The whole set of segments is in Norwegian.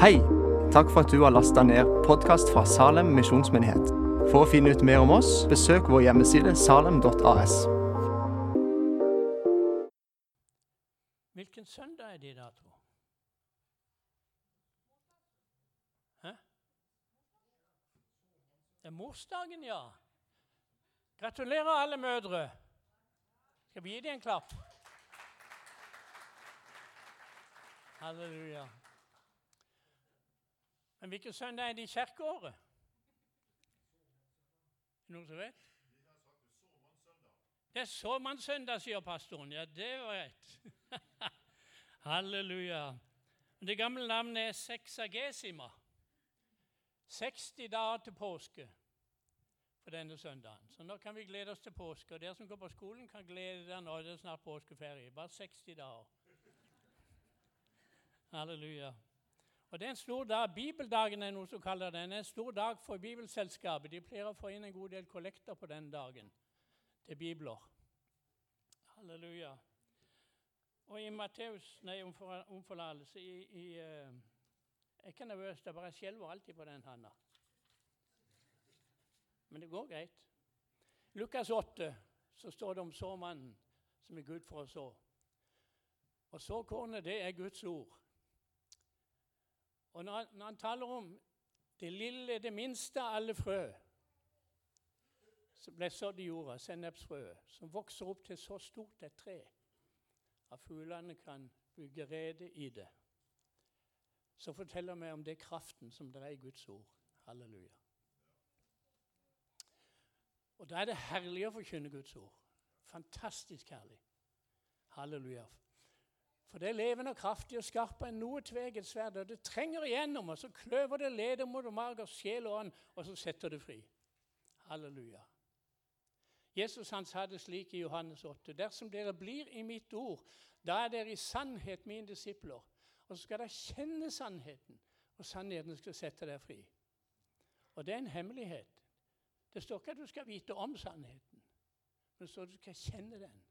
Hei! Takk for at du har lasta ned podkast fra Salem misjonsmyndighet. For å finne ut mer om oss, besøk vår hjemmeside salem.as. Hvilken søndag er det i dag, tro? Hæ? Det er morsdagen, ja. Gratulerer, alle mødre. Skal vi gi dem en klapp? Halleluja. Men hvilken søndag er det i kirkeåret? Noen som vet? Det er såmannssøndag, sier pastoren. Ja, det var rett. Halleluja. Det gamle navnet er seksagesima. 60 dager til påske for denne søndagen. Så nå kan vi glede oss til påske. Og dere som går på skolen, kan glede dere nå. Det er snart påskeferie. Bare 60 dager. Halleluja. Og Det er en stor dag. Bibeldagen er noe som kaller den. Det er en stor dag for Bibelselskapet. De pleier å få inn en god del kollekter på den dagen til bibler. Halleluja. Og i Matteus Nei, om, for, om forlatelse i, i uh, Jeg er ikke nervøs, det bare skjelver alltid på den handa. Men det går greit. Lukas 8 så står det om såmannen som er Gud for å så. Og såkornet, det er Guds ord. Og når, når han taler om det lille, det minste av alle frø som ble sådd i jorda, sennepsfrøet, som vokser opp til så stort et tre at fuglene kan bygge rede i det, så forteller vi om det kraften som det er i Guds ord. Halleluja. Og da er det herlig å forkynne Guds ord. Fantastisk herlig. Halleluja. For det er levende og kraftig og skarpere enn noe tveget sverd. Og det trenger igjennom, og så kløver det leder mot mager, sjel og ånd, og så setter det fri. Halleluja. Jesus han sa det slik i Johannes 8.: Dersom dere blir i mitt ord, da er dere i sannhet mine disipler. Og så skal dere kjenne sannheten, og sannheten skal sette dere fri. Og det er en hemmelighet. Det står ikke at du skal vite om sannheten, men det står at du skal kjenne den.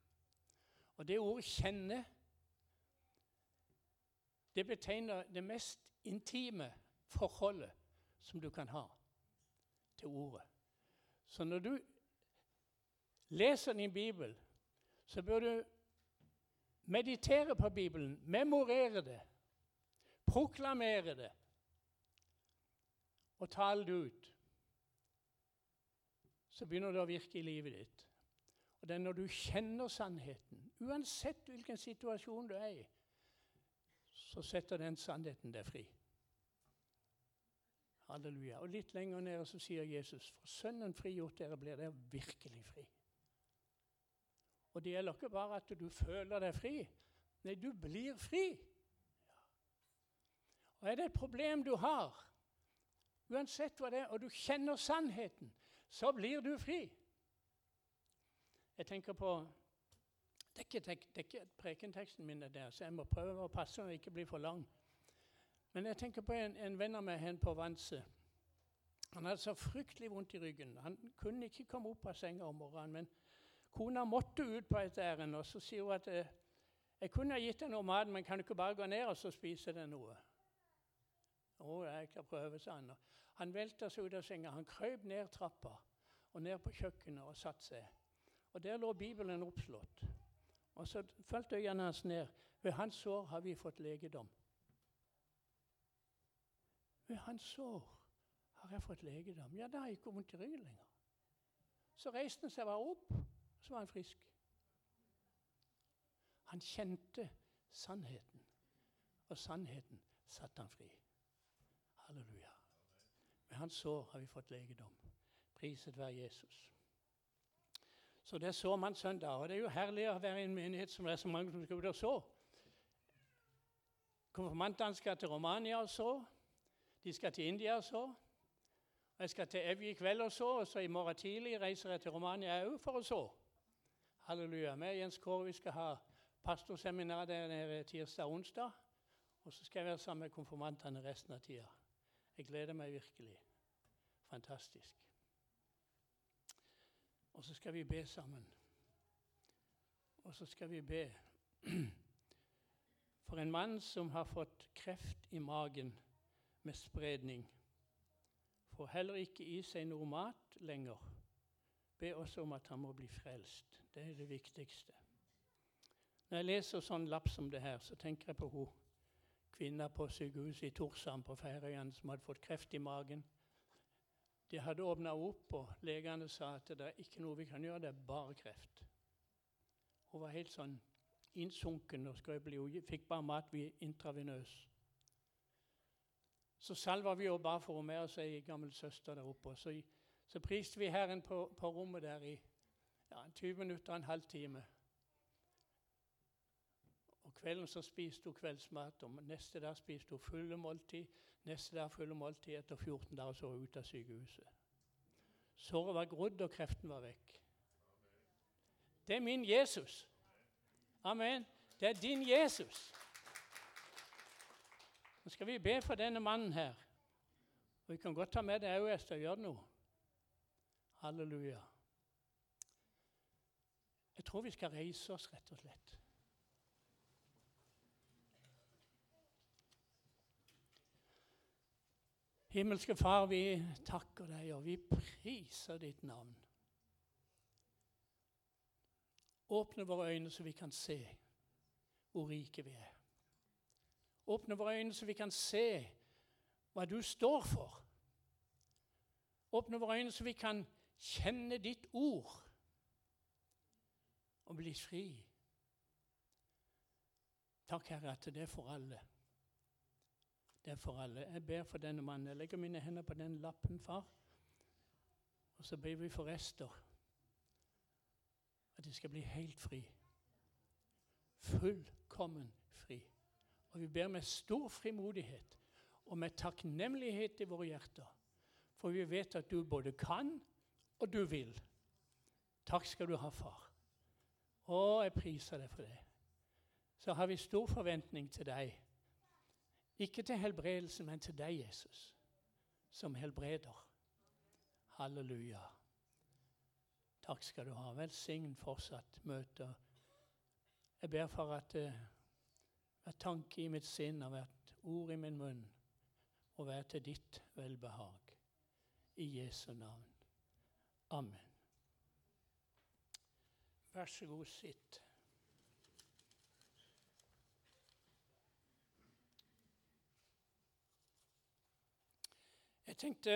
Og det ordet 'kjenne' Det betegner det mest intime forholdet som du kan ha til ordet. Så når du leser din bibel, så bør du meditere på Bibelen, memorere det, proklamere det og tale det ut. Så begynner det å virke i livet ditt. Og det er når du kjenner sannheten, uansett hvilken situasjon du er i, så setter den sannheten deg fri. Halleluja. Og Litt lenger nede så sier Jesus for Sønnen frigjort dere blir dere virkelig fri. Og Det gjelder ikke bare at du føler deg fri. Nei, du blir fri. Og Er det et problem du har, uansett hva det er, og du kjenner sannheten, så blir du fri. Jeg tenker på det er ikke, er ikke prekenteksten min, der, så jeg må prøve å passe og ikke bli for lang. Men jeg tenker på en, en venn av meg hen på Vanse. Han hadde så fryktelig vondt i ryggen. Han kunne ikke komme opp av senga om morgenen. Men kona måtte ut på et ærend, og så sier hun at eh, jeg kunne ha gitt deg noe mat, men kan du ikke bare gå ned og så spise deg noe? Å, jeg kan prøve, sa han. Han velta seg ut av senga. Han krøp ned trappa og ned på kjøkkenet og satte seg. Og Der lå Bibelen oppslått. Og så falt øynene hans ned. Ved hans sår har vi fått legedom. Ved hans sår har jeg fått legedom. Ja, da har jeg ikke vondt i ryggen lenger. Så reiste han seg bare opp, og så var han frisk. Han kjente sannheten, og sannheten satte han fri. Halleluja. Ved hans sår har vi fått legedom. Priset være Jesus. Så det så man søndag. Og det er jo herlig å være i en menighet som det er så mange som skal ut og så. Konfirmantene skal til Romania og så. De skal til India og så. Og jeg skal til Evje i kveld og så, og så i morgen tidlig reiser jeg til Romania òg for å så. Halleluja. Vi Jens Kåre vi skal ha pastorseminar der nede tirsdag og onsdag. Og så skal jeg være sammen med konfirmantene resten av tida. Jeg gleder meg virkelig. Fantastisk. Og så skal vi be sammen. Og så skal vi be for en mann som har fått kreft i magen med spredning. Får heller ikke i seg noe mat lenger. Be også om at han må bli frelst. Det er det viktigste. Når jeg leser sånn lapp som det her, så tenker jeg på hun kvinna på sykehuset i Torshavn på Færøyene som hadde fått kreft i magen. De hadde åpna opp, og legene sa at det er ikke noe vi kan gjøre, det er bare kreft. Hun var helt sånn innsunken og skrøpelig. Fikk bare mat intravenøs. Så salva vi og ba for henne med oss ei gammel søster der oppe. Så, så priste vi Herren på, på rommet der i ja, 20 minutter og en halv time. Og kvelden så spiste hun kveldsmat, og neste dag spiste hun fulle måltid. Neste dag fulle måltid. Etter 14 dager så hun ut av sykehuset. Såret var grodd, og kreften var vekk. Det er min Jesus. Amen. Det er din Jesus. Nå skal vi be for denne mannen her. Og Vi kan godt ta med det òg, Ester. Gjør det noe. Halleluja. Jeg tror vi skal reise oss, rett og slett. Himmelske Far, vi takker deg, og vi priser ditt navn. Åpne våre øyne så vi kan se hvor rike vi er. Åpne våre øyne så vi kan se hva du står for. Åpne våre øyne så vi kan kjenne ditt ord og bli fri. Takk, Herre, at det er for alle. Det er for alle. Jeg ber for denne mannen. Jeg legger mine hender på den lappen, far. Og så ber vi for Ester. At de skal bli helt fri. Fullkommen fri. Og vi ber med stor frimodighet og med takknemlighet i våre hjerter. For vi vet at du både kan og du vil. Takk skal du ha, far. Å, jeg priser deg for det. Så har vi stor forventning til deg. Ikke til helbredelse, men til deg, Jesus, som helbreder. Halleluja. Takk skal du ha. Velsign fortsatt møter. Jeg ber for at uh, hver tanke i mitt sinn og hvert ord i min munn må være til ditt velbehag. I Jesu navn. Amen. Vær så god, sitt. Jeg tenkte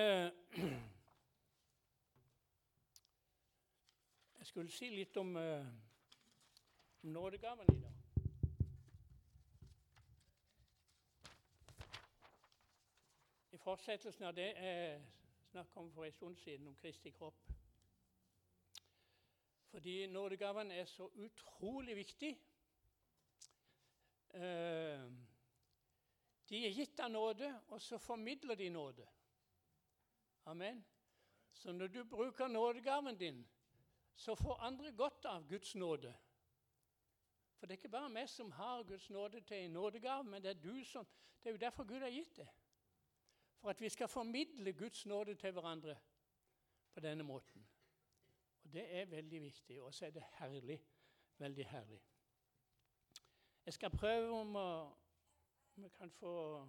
Jeg skulle si litt om, uh, om nådegaven i dag. I fortsettelsen av det jeg snakket om for en stund siden, om Kristi kropp. Fordi nådegaven er så utrolig viktig. Uh, de er gitt av nåde, og så formidler de nåde. Amen. Så når du bruker nådegaven din, så får andre godt av Guds nåde. For det er ikke bare vi som har Guds nåde til en nådegave, men det er du som Det er jo derfor Gud har gitt det. For at vi skal formidle Guds nåde til hverandre på denne måten. Og Det er veldig viktig. Og så er det herlig. Veldig herlig. Jeg skal prøve om, vi jeg kan få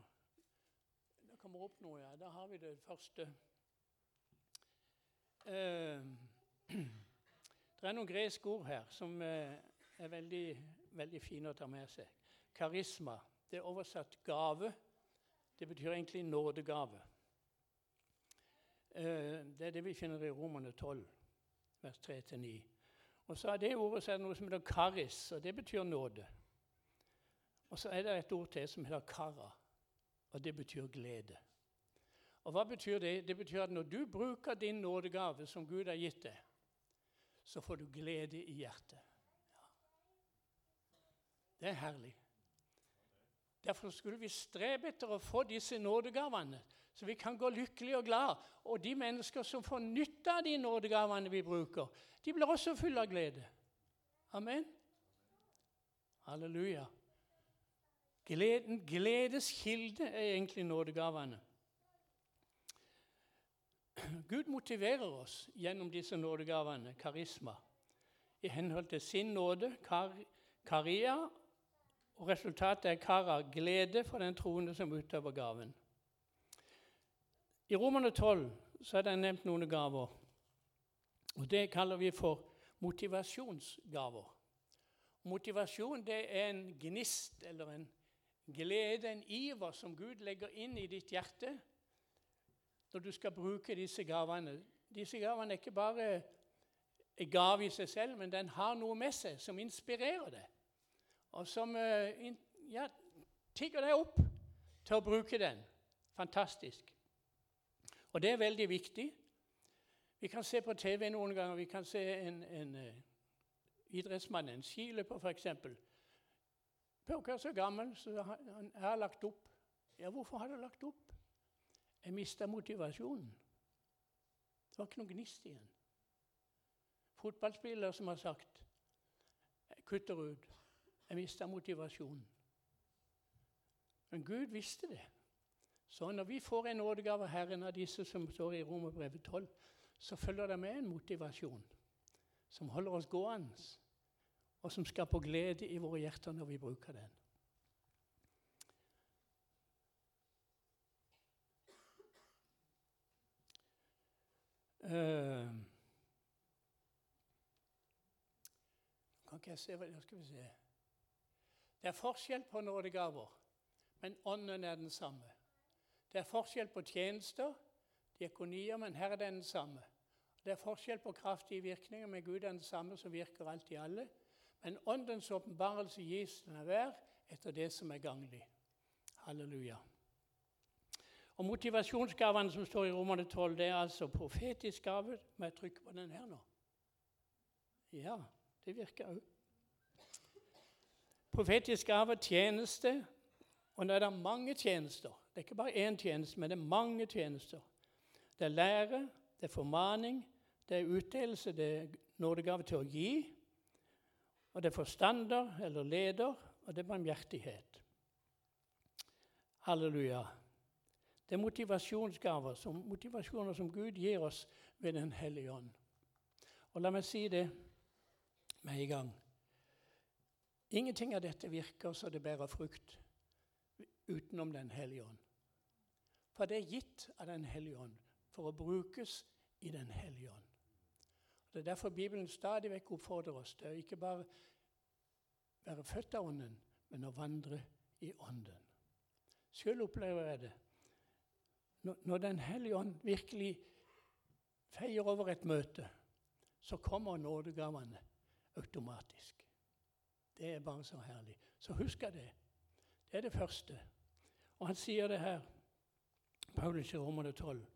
Det kommer opp noe, ja. Da har vi det første. Eh, det er noen greske ord her som eh, er veldig, veldig fine å ta med seg. Karisma. Det er oversatt gave. Det betyr egentlig nådegave. Eh, det er det vi finner i Romerne 12, vers 3-9. Og så er det ordet så er det noe som heter karis, og det betyr nåde. Og så er det et ord til som heter kara, og det betyr glede. Og Hva betyr det? Det betyr at når du bruker din nådegave som Gud har gitt deg, så får du glede i hjertet. Ja. Det er herlig. Derfor skulle vi strebe etter å få disse nådegavene, så vi kan gå lykkelig og glad. Og de mennesker som får nytte av de nådegavene vi bruker, de blir også fulle av glede. Amen. Halleluja. Gleden, gledes kilde er egentlig nådegavene. Gud motiverer oss gjennom disse nådegavene, karisma, i henhold til sin nåde, kar, karia, og resultatet er kara, glede for den troende som utøver gaven. I Romerne 12 så er det nevnt noen gaver. Og Det kaller vi for motivasjonsgaver. Motivasjon det er en gnist eller en glede, en iver, som Gud legger inn i ditt hjerte når du skal bruke disse gavene. Disse gavene er ikke bare en gave i seg selv, men den har noe med seg som inspirerer deg, og som eh, ja, tigger deg opp til å bruke den. Fantastisk. Og det er veldig viktig. Vi kan se på TV noen ganger. Vi kan se en, en uh, idrettsmann, en skiløper f.eks. er så gammel, så han har lagt opp. Ja, hvorfor har du lagt opp? Jeg mista motivasjonen. Det var ikke noe gnist igjen. Fotballspillere som har sagt jeg kutter ut. Jeg mista motivasjonen. Men Gud visste det. Så når vi får en nådegave av Herren av disse som står i Romerbrevet 12, så følger det med en motivasjon som holder oss gående, og som skaper glede i våre hjerter når vi bruker den. Uh, kan ikke jeg se hva skal vi se. Det er forskjell på nådegaver, men ånden er den samme. Det er forskjell på tjenester, diakonier, men her er den samme. Det er forskjell på kraftige virkninger, men Gud er den samme som virker alt i alle. Men åndens åpenbarelse gis den hver etter det som er ganglig. Halleluja. Og Motivasjonsgavene som står i Romerne 12, det er altså profetisk gave. Må jeg trykke på den her nå? Ja, det virker òg. Profetisk gave, tjeneste. Og nå er det mange tjenester. Det er ikke bare én tjeneste, men det er mange tjenester. Det er lære, det er formaning, det er utdelelse, det er nådegave til å gi. Og det er forstander eller leder, og det er barmhjertighet. Halleluja. Det er motivasjonsgaver, som, motivasjoner som Gud gir oss ved Den hellige ånd. Og la meg si det med en gang. Ingenting av dette virker så det bærer frukt utenom Den hellige ånd. For det er gitt av Den hellige ånd for å brukes i Den hellige ånd. Det er derfor Bibelen stadig vekk oppfordrer oss til å ikke bare være født av Ånden, men å vandre i Ånden. Sjøl opplever jeg det. Når Den hellige ånd virkelig feier over et møte, så kommer nådegavene automatisk. Det er bare så herlig. Så husk det. Det er det første. Og han sier det her, Paulus i Romerne 12.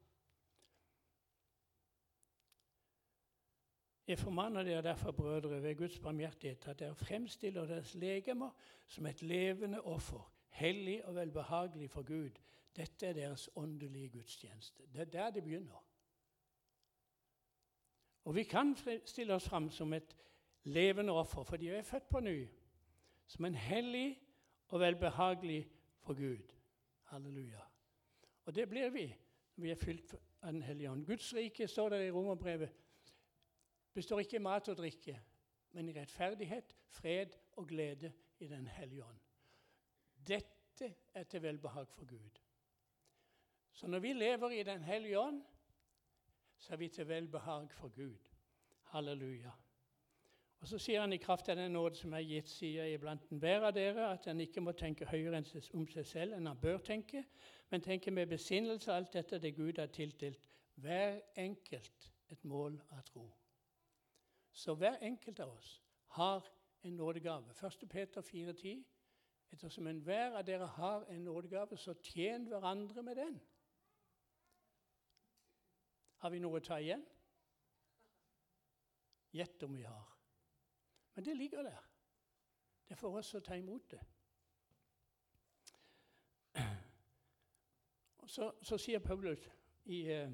Jeg formanner dere derfor, brødre, ved Guds barmhjertighet, at dere fremstiller deres legemer som et levende offer, hellig og velbehagelig for Gud. Dette er deres åndelige gudstjeneste. Det er der det begynner. Og vi kan stille oss fram som et levende offer, fordi vi er født på ny. Som en hellig og velbehagelig for Gud. Halleluja. Og det blir vi når vi er fylt av Den hellige ånd. Guds rike, står det i romerbrevet, består ikke i mat og drikke, men i rettferdighet, fred og glede i Den hellige ånd. Dette er til velbehag for Gud. Så når vi lever i Den hellige ånd, så er vi til velbehag for Gud. Halleluja. Og Så sier han i kraft av den nåde som er gitt, sier iblant blant enhver av dere, at en ikke må tenke høyere om seg selv enn han bør tenke, men tenke med besinnelse alt dette det Gud har tildelt hver enkelt et mål av tro. Så hver enkelt av oss har en nådegave. 1. Peter 4,10. Ettersom enhver av dere har en nådegave, så tjen hverandre med den. Har vi noe å ta igjen? Gjett om vi har. Men det ligger der. Det er for oss å ta imot det. Så, så sier Paulus i eh,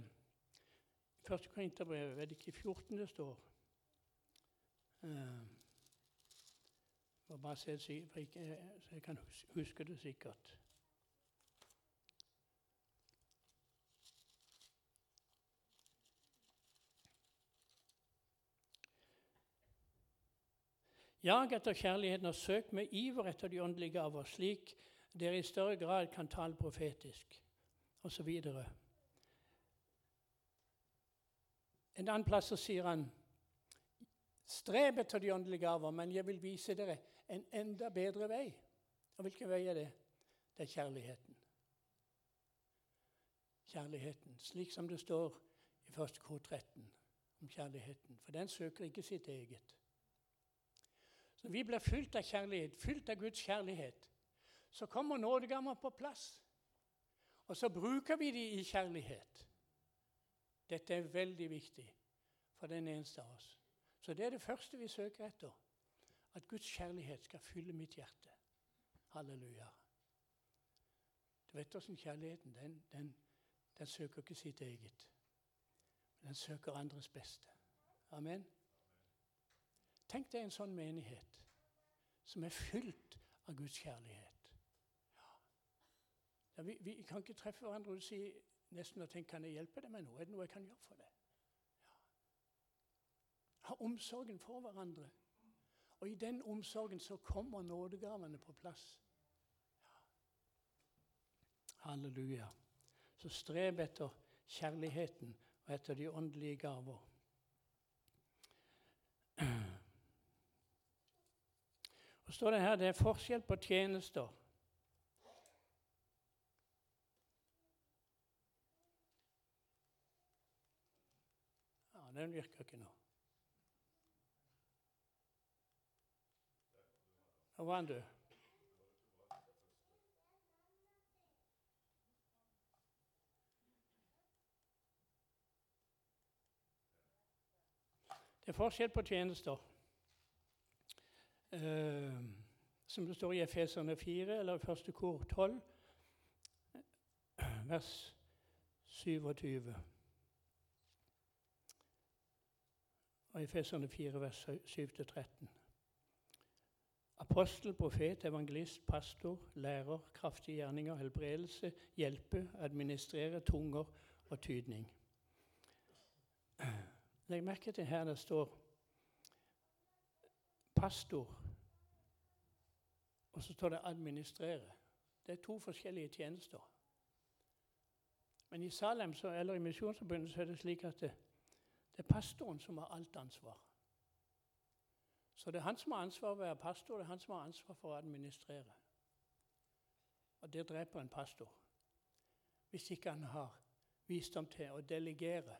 1. Korinterbrev, vet ikke i 14 det står eh, må bare se så jeg kan huske det sikkert. Jag etter kjærligheten og søk med iver etter de åndelige gaver, slik dere i større grad kan tale profetisk, osv. En annen plass så sier han Streb etter de åndelige gaver, men jeg vil vise dere en enda bedre vei. Og hvilken vei er det? Det er kjærligheten. Kjærligheten, slik som det står i 1. kor 13 om kjærligheten. For den søker ikke sitt eget. Så vi blir fylt av kjærlighet, fylt av Guds kjærlighet. Så kommer nådegammer på plass. Og så bruker vi de i kjærlighet. Dette er veldig viktig for den eneste av oss. Så det er det første vi søker etter. At Guds kjærlighet skal fylle mitt hjerte. Halleluja. Du vet åssen kjærligheten den, den, den søker ikke sitt eget. Den søker andres beste. Amen. Tenk deg en sånn menighet som er fylt av Guds kjærlighet. Ja, vi, vi, kan ikke treffe hverandre og si nesten og tenke kan jeg hjelpe deg med noe? Er det noe jeg kan gjøre for deg? Ja. Ha omsorgen for hverandre. Og i den omsorgen så kommer nådegavene på plass. Ja. Halleluja. Så streb etter kjærligheten og etter de åndelige gaver. Og står det her det er forskjell på tjenester. Ja, den virker ikke nå. Nå var han død. Det er forskjell på tjenester. Uh, som det står i Efeserne 4, eller første kor 12, vers 27. Og Efeserne 4, vers 7-13. Apostel, profet, evangelist, pastor, lærer, kraftige gjerninger, helbredelse, hjelpe, administrere tunger og tydning. Legg merke til her det står pastor, og så står det 'administrere'. Det er to forskjellige tjenester. Men i Salem eller i Misjonsforbundet så er det slik at det, det, er pastoren som har alt ansvar. Så det er han som har ansvar for å være pastor, det er han som har ansvar for å administrere. Og det dreper en pastor hvis ikke han har visdom til å delegere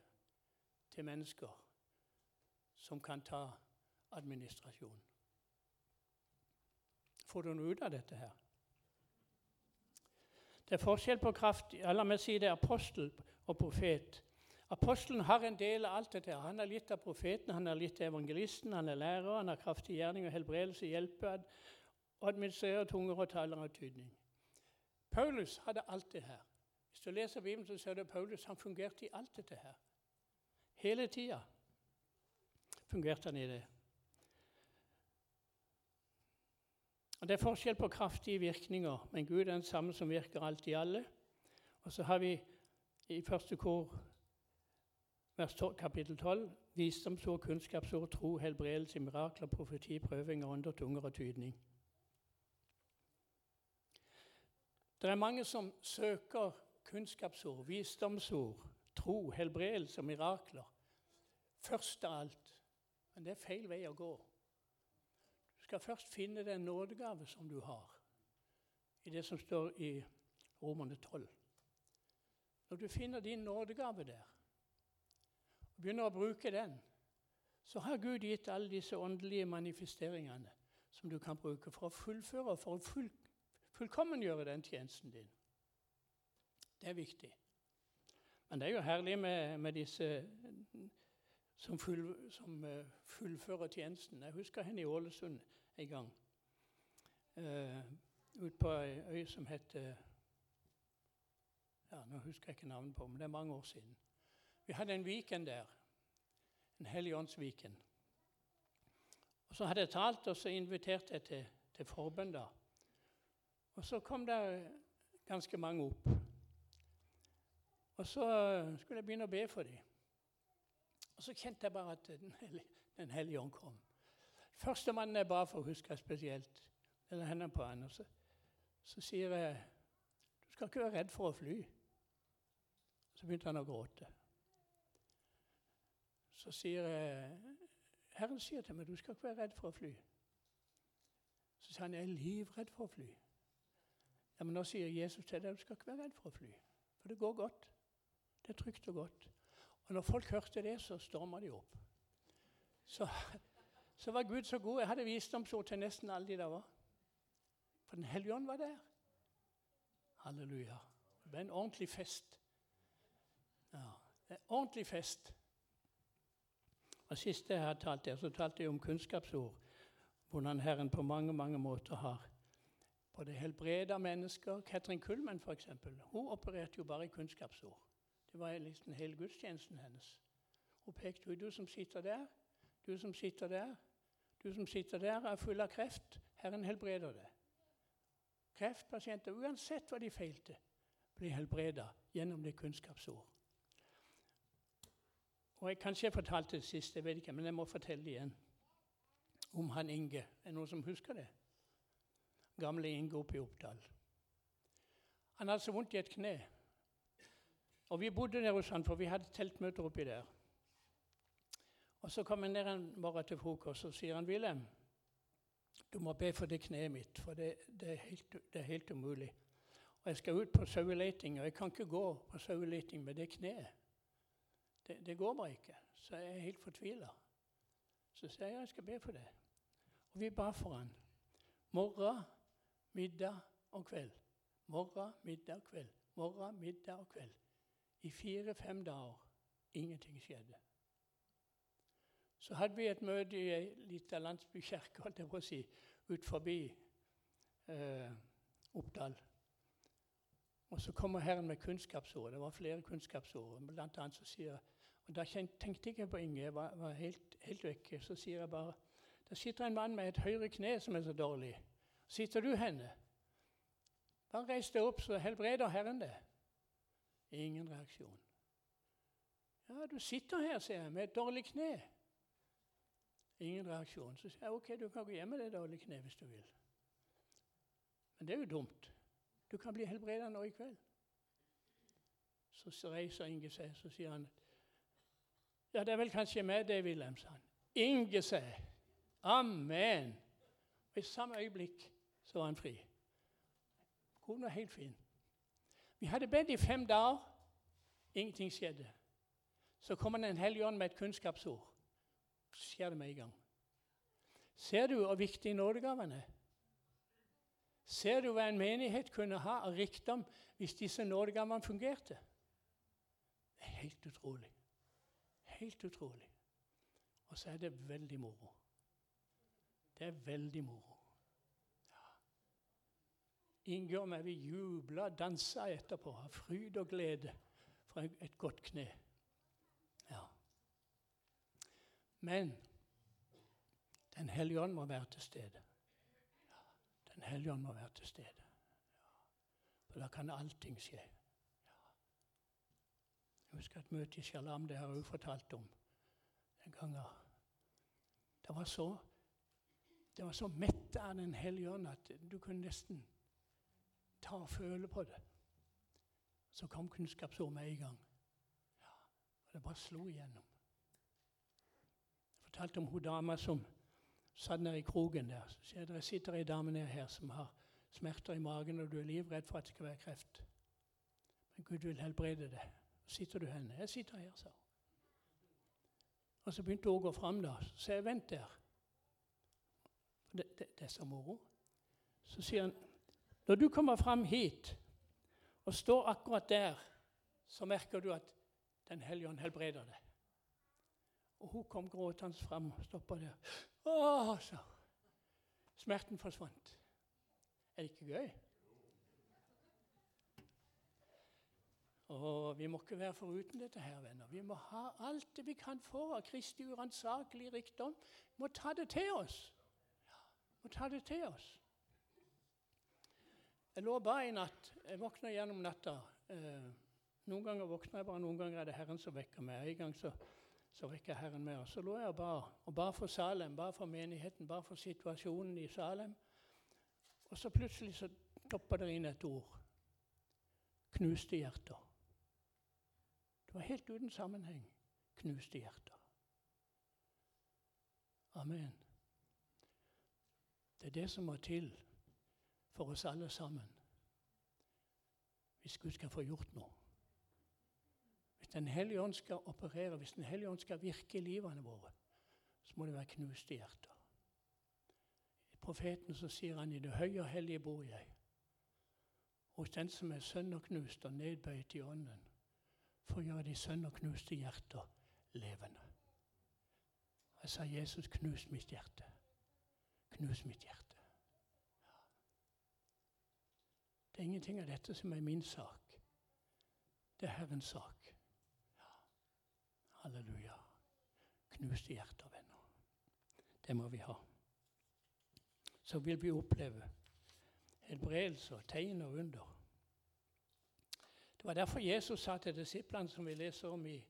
til mennesker som kan ta administrasjon. Får du noe ut av dette her? Det er forskjell på kraft La meg si det er apostel og profet. Apostelen har en del av alt dette. Han er litt av profeten, han er litt av evangelisten, han er lærer, han har kraftig gjerning og helbredelse, hjelper administrerer tunger og taler av tydning. Paulus hadde alt det her. Hvis du leser Bibelen, så ser du at Paulus han fungerte i alt dette her. Hele tida fungerte han i det. Og Det er forskjell på kraftige virkninger, men Gud er den samme som virker alt i alle. Og så har vi i første kor, vers 12, kapittel 12, visdomsord, kunnskapsord, tro, helbredelse, mirakler, profeti, prøving av ånder, tunger og tydning. Det er mange som søker kunnskapsord, visdomsord, tro, helbredelse og mirakler først av alt. Men det er feil vei å gå skal først finne den nådegave som du har, i det som står i Romerne 12. Når du finner din nådegave der, og begynner å bruke den, så har Gud gitt alle disse åndelige manifesteringene som du kan bruke for å fullføre, for å full, fullkommengjøre den tjenesten din. Det er viktig. Men det er jo herlig med, med disse som, full, som uh, fullfører tjenesten. Jeg husker henne i Ålesund en gang. Uh, ut på ei øy som heter ja, Nå husker jeg ikke navnet på men det er mange år siden. Vi hadde en Viken der. En Helligåndsviken. Og Så hadde jeg talt, og så inviterte jeg til, til forbønn. da. Og så kom det ganske mange opp. Og så skulle jeg begynne å be for dem. Og så kjente jeg bare at Den hellige, ånd kom. Første er ba for, husker jeg spesielt. Eller hendene på han, og så, så sier jeg du skal ikke være redd for å fly. Så begynte han å gråte. Så sier jeg Herren sier til meg du skal ikke være redd for å fly. Så sier han jeg er livredd for å fly. Ja, Men nå sier Jesus til deg du skal ikke være redd for å fly. For det går godt. Det er trygt og godt. Og når folk hørte det, så storma de opp. Så, så, var Gud så god. Jeg hadde visdomsord til nesten alle de der var. For Den hellige ånd var der. Halleluja. Det ble en ordentlig fest. Ja, en ordentlig fest. Og Sist jeg har talt der, så talte jeg om kunnskapsord. Hvordan Herren på mange mange måter har både helbreda mennesker. Katrin Kullmann, f.eks. Hun opererte jo bare i kunnskapsord. Det var liksom hele gudstjenesten hennes. Hun pekte ut du som sitter der, du som sitter der, du som sitter der, er full av kreft. Herren helbreder det. Kreftpasienter, uansett hva de feilte, blir helbreda gjennom det kunnskapsord. Og jeg, Kanskje jeg fortalte det sist, jeg vet ikke, men jeg må fortelle det igjen. Om han Inge. Er det noen som husker det? Gamle Inge oppe i Oppdal. Han hadde så vondt i et kne. Og vi bodde der hos han, for vi hadde teltmøter oppi der. Og Så kom han ned en morgen til frokost og sier han, Wilhelm, du må be for det kneet mitt, for det, det, er, helt, det er helt umulig. Og jeg skal ut på saueleting, og jeg kan ikke gå på saueleting med det kneet. Det, det, går bare ikke. Så jeg er helt fortvila. Så sier jeg jeg skal be for det. Og vi ba for han. Morgen, middag og kveld. Morgen, middag og kveld. Morgen, middag og kveld. I fire-fem dager. Ingenting skjedde. Så hadde vi et møte i ei lita landsbykirke holdt jeg på å si, ut forbi eh, Oppdal. Og Så kommer Herren med kunnskapsord. Det var flere kunnskapsord. Blant annet så sier, og Da tenkte jeg på Inge. Jeg var, var helt, helt vekke. Så sier jeg bare Der sitter en mann med et høyre kne som er så dårlig. Sitter du henne? Bare reis deg opp, så helbreder Herren det. Ingen reaksjon. Ja, du sitter her, sier jeg, med et dårlig kne. Ingen reaksjon. Så sier jeg ok, du kan gå hjem med det dårlige kneet hvis du vil. Men det er jo dumt. Du kan bli helbreda nå i kveld. Så reiser Inge seg så sier han Ja, det er vel kanskje meg det, Wilhelm, sa han. Inge seg. Amen. Og I samme øyeblikk så var han fri. Konen var helt fin. Vi hadde bedt i fem dager. Ingenting skjedde. Så kom han en hellig ånd med et kunnskapsord skjer det med en gang. Ser du hvor viktig nådegavene er? Ser du hva en menighet kunne ha av rikdom hvis disse nådegavene fungerte? Det er helt utrolig. Helt utrolig. Og så er det veldig moro. Det er veldig moro. Ja. Inge og meg vi jubla og dansa etterpå av fryd og glede fra et godt kne. Men Den hellige ånd må være til stede. Den hellige ånd må være til stede. For da kan allting skje. Jeg husker et møte i Shalam, det har jeg også fortalt om den gangen. Det var så det var så mett av Den hellige ånd at du kunne nesten ta og føle på det. Så kom kunnskapsord med en gang. Ja, og det bare slo igjennom fortalte om hun dama som satt nede i kroken der. Så sier det sitter ei dame nede her som har smerter i magen, og du er livredd for at det skal være kreft. Men Gud vil helbrede det. Så sitter du henne. Jeg sitter her, sa hun. Og så begynte hun å gå fram, da. Så jeg, vent der. Det, det, det, er så moro. Så sier han, når du kommer fram hit og står akkurat der, så merker du at Den hellige ånd helbreder deg. Og hun kom gråtende fram og stoppa der. Å, sa Smerten forsvant. Er det ikke gøy? Og Vi må ikke være foruten dette, her, venner. Vi må ha alt det vi kan få av Kristi uransakelige rikdom. Vi må ta det til oss. Ja, må ta det til oss. Jeg lå bare i natt. Jeg våkna gjennom natta. Eh, noen ganger våkner jeg bare, noen ganger er det Herren som vekker meg. En gang så så vekker Herren med oss. Så lå jeg og ba, og ba for Salem, ba for menigheten, ba for situasjonen i Salem. Og så plutselig så toppa det inn et ord. Knuste hjerter. Det var helt uten sammenheng. Knuste hjerter. Amen. Det er det som må til for oss alle sammen. Hvis Gud skal få gjort noe. Den hellige ånd skal operere, hvis Den hellige ånd skal virke i livene våre, så må det være knuste hjerter. I profeten så sier han i det høye og hellige bor jeg. Hos den som er sønderknust og nedbøyd i ånden, for å gjøre de sønderknuste hjerter levende. Jeg sa, 'Jesus, knus mitt hjerte. Knus mitt hjerte.' Det er ingenting av dette som er min sak. Det er Herrens sak. Ja. Halleluja. Knuste hjerter, venner. Det må vi ha. Så vil vi oppleve helbredelse og tegn og under. Det var derfor Jesus sa til disiplene, som vi leser om i,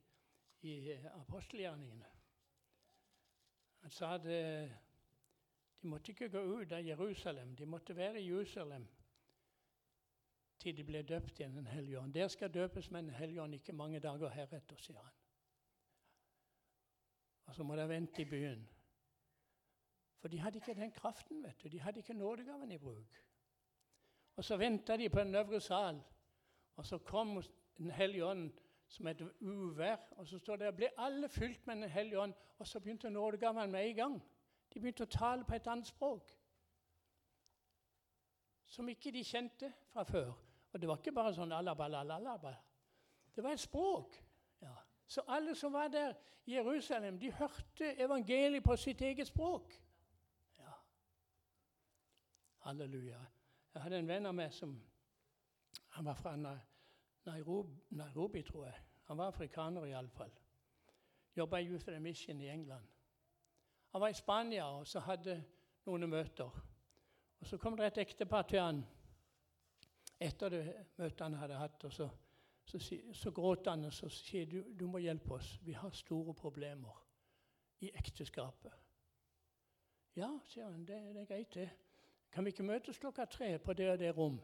i apostelgjerningene Han sa at eh, de måtte ikke gå ut av Jerusalem, de måtte være i Jerusalem til de ble døpt i Den hellige ånd. Der skal døpes med Den hellige ånd ikke mange dager heretter, sier han. Og så må de vente i byen. For de hadde ikke den kraften, vet du. De hadde ikke nådegaven i bruk. Og så venta de på den øvre sal, og så kom Den hellige ånd som et uvær. Og så står det at ble alle fylt med Den hellige ånd, og så begynte nådegaven med en gang. De begynte å tale på et annet språk som ikke de kjente fra før. Og det var ikke bare sånn alabalalaba. Det var et språk. Så alle som var der i Jerusalem, de hørte evangeliet på sitt eget språk. Ja. Halleluja. Jeg hadde en venn av meg som Han var fra Nairobi, Nairobi tror jeg. Han var afrikaner iallfall. Jobba i Youth Mission i England. Han var i Spania og så hadde noen møter. Og Så kom det et ektepar til han etter det møtet han hadde hatt. og Så, så, så gråt han og så sier du, du må hjelpe oss. Vi har store problemer i ekteskapet. Ja, sier han, det, det er greit, det. Kan vi ikke møtes klokka tre på det og det rom?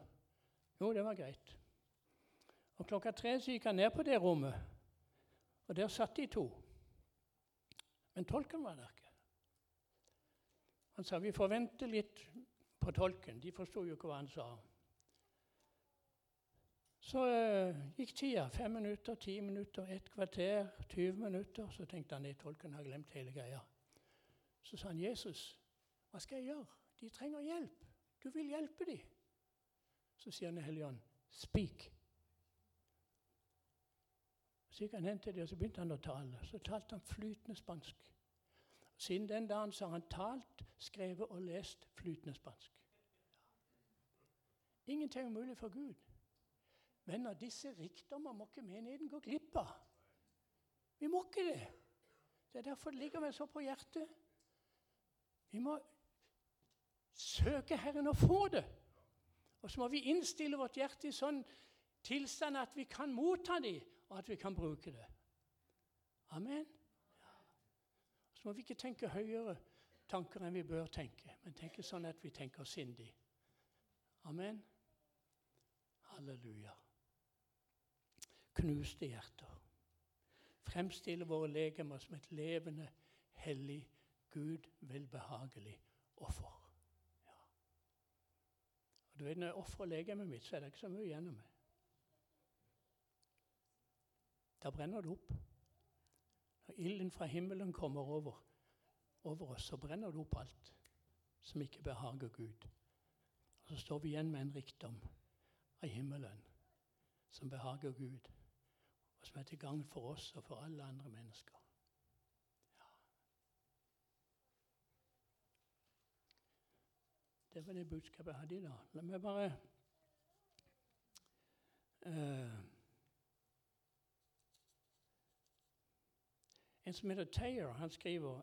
Jo, det var greit. Og klokka tre så gikk han ned på det rommet, og der satt de to. Men tolken var der ikke. Han sa vi får vente litt på tolken. De forsto jo ikke hva han sa. Så uh, gikk tida. Fem minutter, ti minutter, ett kvarter, 20 minutter. Så tenkte han at tolken har glemt hele greia. Så sa han, 'Jesus, hva skal jeg gjøre? De trenger hjelp. Du vil hjelpe dem.' Så sier han Hellige Ånd, 'Speak'. Så gikk han hen til dem, og så begynte han å tale. Så talte han flytende spansk. Siden den dagen så har han talt, skrevet og lest flytende spansk. Ingenting er umulig for Gud. Men av disse rikdommer må ikke menigheten gå glipp av. Vi må ikke det. Det er derfor det ligger meg så på hjertet. Vi må søke Herren og få det. Og så må vi innstille vårt hjerte i sånn tilstand at vi kan motta det, og at vi kan bruke det. Amen. Så må vi ikke tenke høyere tanker enn vi bør tenke, men tenke sånn at vi tenker sindig. Amen. Halleluja knuste hjerter. Fremstille våre legemer som et levende, hellig, Gud velbehagelig offer. Ja. Og du vet, Når jeg ofrer legemet mitt, så er det ikke så mye igjen av meg. Da brenner det opp. Når ilden fra himmelen kommer over, over oss, så brenner det opp alt som ikke behager Gud. Og så står vi igjen med en rikdom av himmelen som behager Gud som er til gagn for oss og for alle andre mennesker. Ja. Det var det budskapet jeg hadde i dag. La meg bare uh, En som heter Tayer, han skriver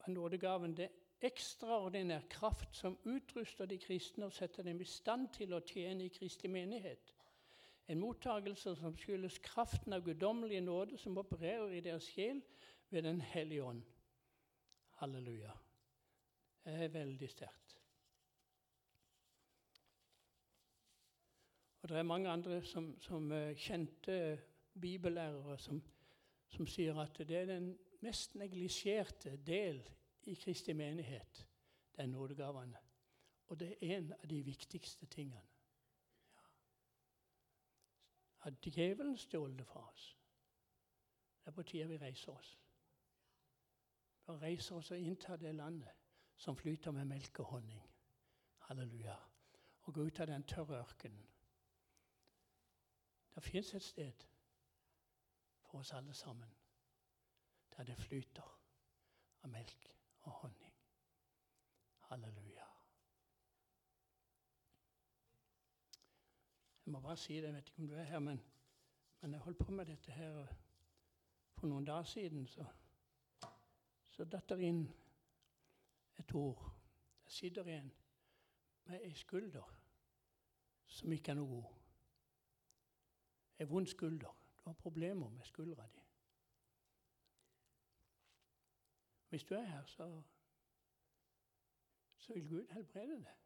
at nådegaven det ekstraordinær kraft som utruster de kristne og setter dem i stand til å tjene i kristelig menighet. En mottagelse som skyldes kraften av guddommelig nåde som opererer i deres sjel ved Den hellige ånd. Halleluja. Det er veldig sterkt. Og Det er mange andre som, som eh, kjente bibellærere som, som, sier at det er den mest neglisjerte del i Kristi menighet, det er nådegavene. Og det er en av de viktigste tingene. Har djevelen stjålet det fra oss? Det er på tide vi reiser oss. Vi reiser oss og inntar det landet som flyter med melk og honning. Halleluja. Og gå ut av den tørre ørkenen. Det fins et sted for oss alle sammen der det flyter av melk og honning. Halleluja. Jeg må bare si det, jeg vet ikke om du er her, men, men jeg holdt på med dette her for noen dager siden. Så, så datt det inn et ord. Jeg sitter en med ei skulder som ikke er noe god. Ei vond skulder. Du har problemer med skuldra di. Hvis du er her, så, så vil Gud helbrede deg.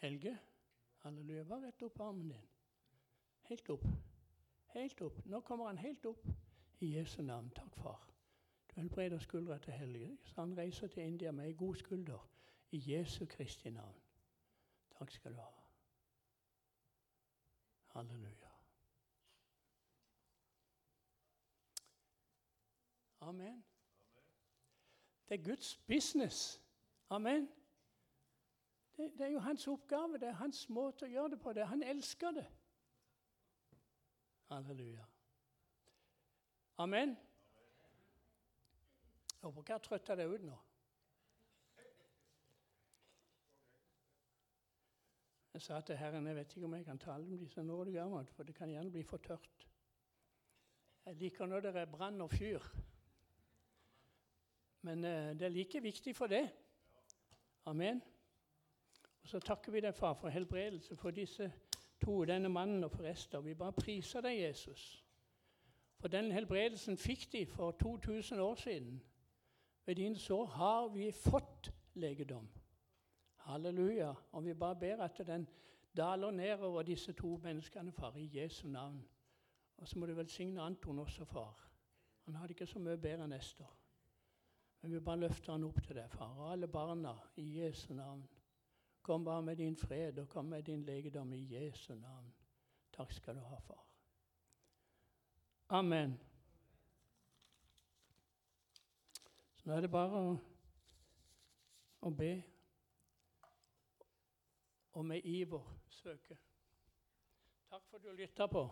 Helge, halleluja, bare rett opp armen din. Helt opp. Helt opp. Nå kommer han helt opp. I Jesu navn. Takk, far. Du helbreder skuldra til Helge, så han reiser til India med ei god skulder. I Jesu Kristi navn. Takk skal du ha. Halleluja. Amen. Det er Guds business. Amen. Det, er jo hans oppgave, det er hans måte å gjøre det på. Det. Han elsker det. Halleluja. Amen. Jeg håper ikke jeg trøtta deg ut nå. Jeg sa til Herren jeg vet ikke om jeg kan tale om disse gammel, for det kan gjerne bli for tørt. Jeg liker når det er brann og fyr. Men eh, det er like viktig for det. Amen. Og Så takker vi deg, far, for helbredelse for disse to, denne mannen og for Ester. Vi bare priser deg, Jesus. For den helbredelsen fikk de for 2000 år siden. Ved din sår har vi fått legedom. Halleluja. Og vi bare ber at den daler ned over disse to menneskene, far, i Jesu navn. Og så må du velsigne Anton også, far. Han hadde ikke så mye bedre enn Ester. Men vi bare løfter han opp til deg, far. Og alle barna, i Jesu navn. Kom bare med din fred, og kom med din legedom i Jesu navn. Takk skal du ha, far. Amen. Så nå er det bare å, å be og med iver søke. Takk for at du lytta på.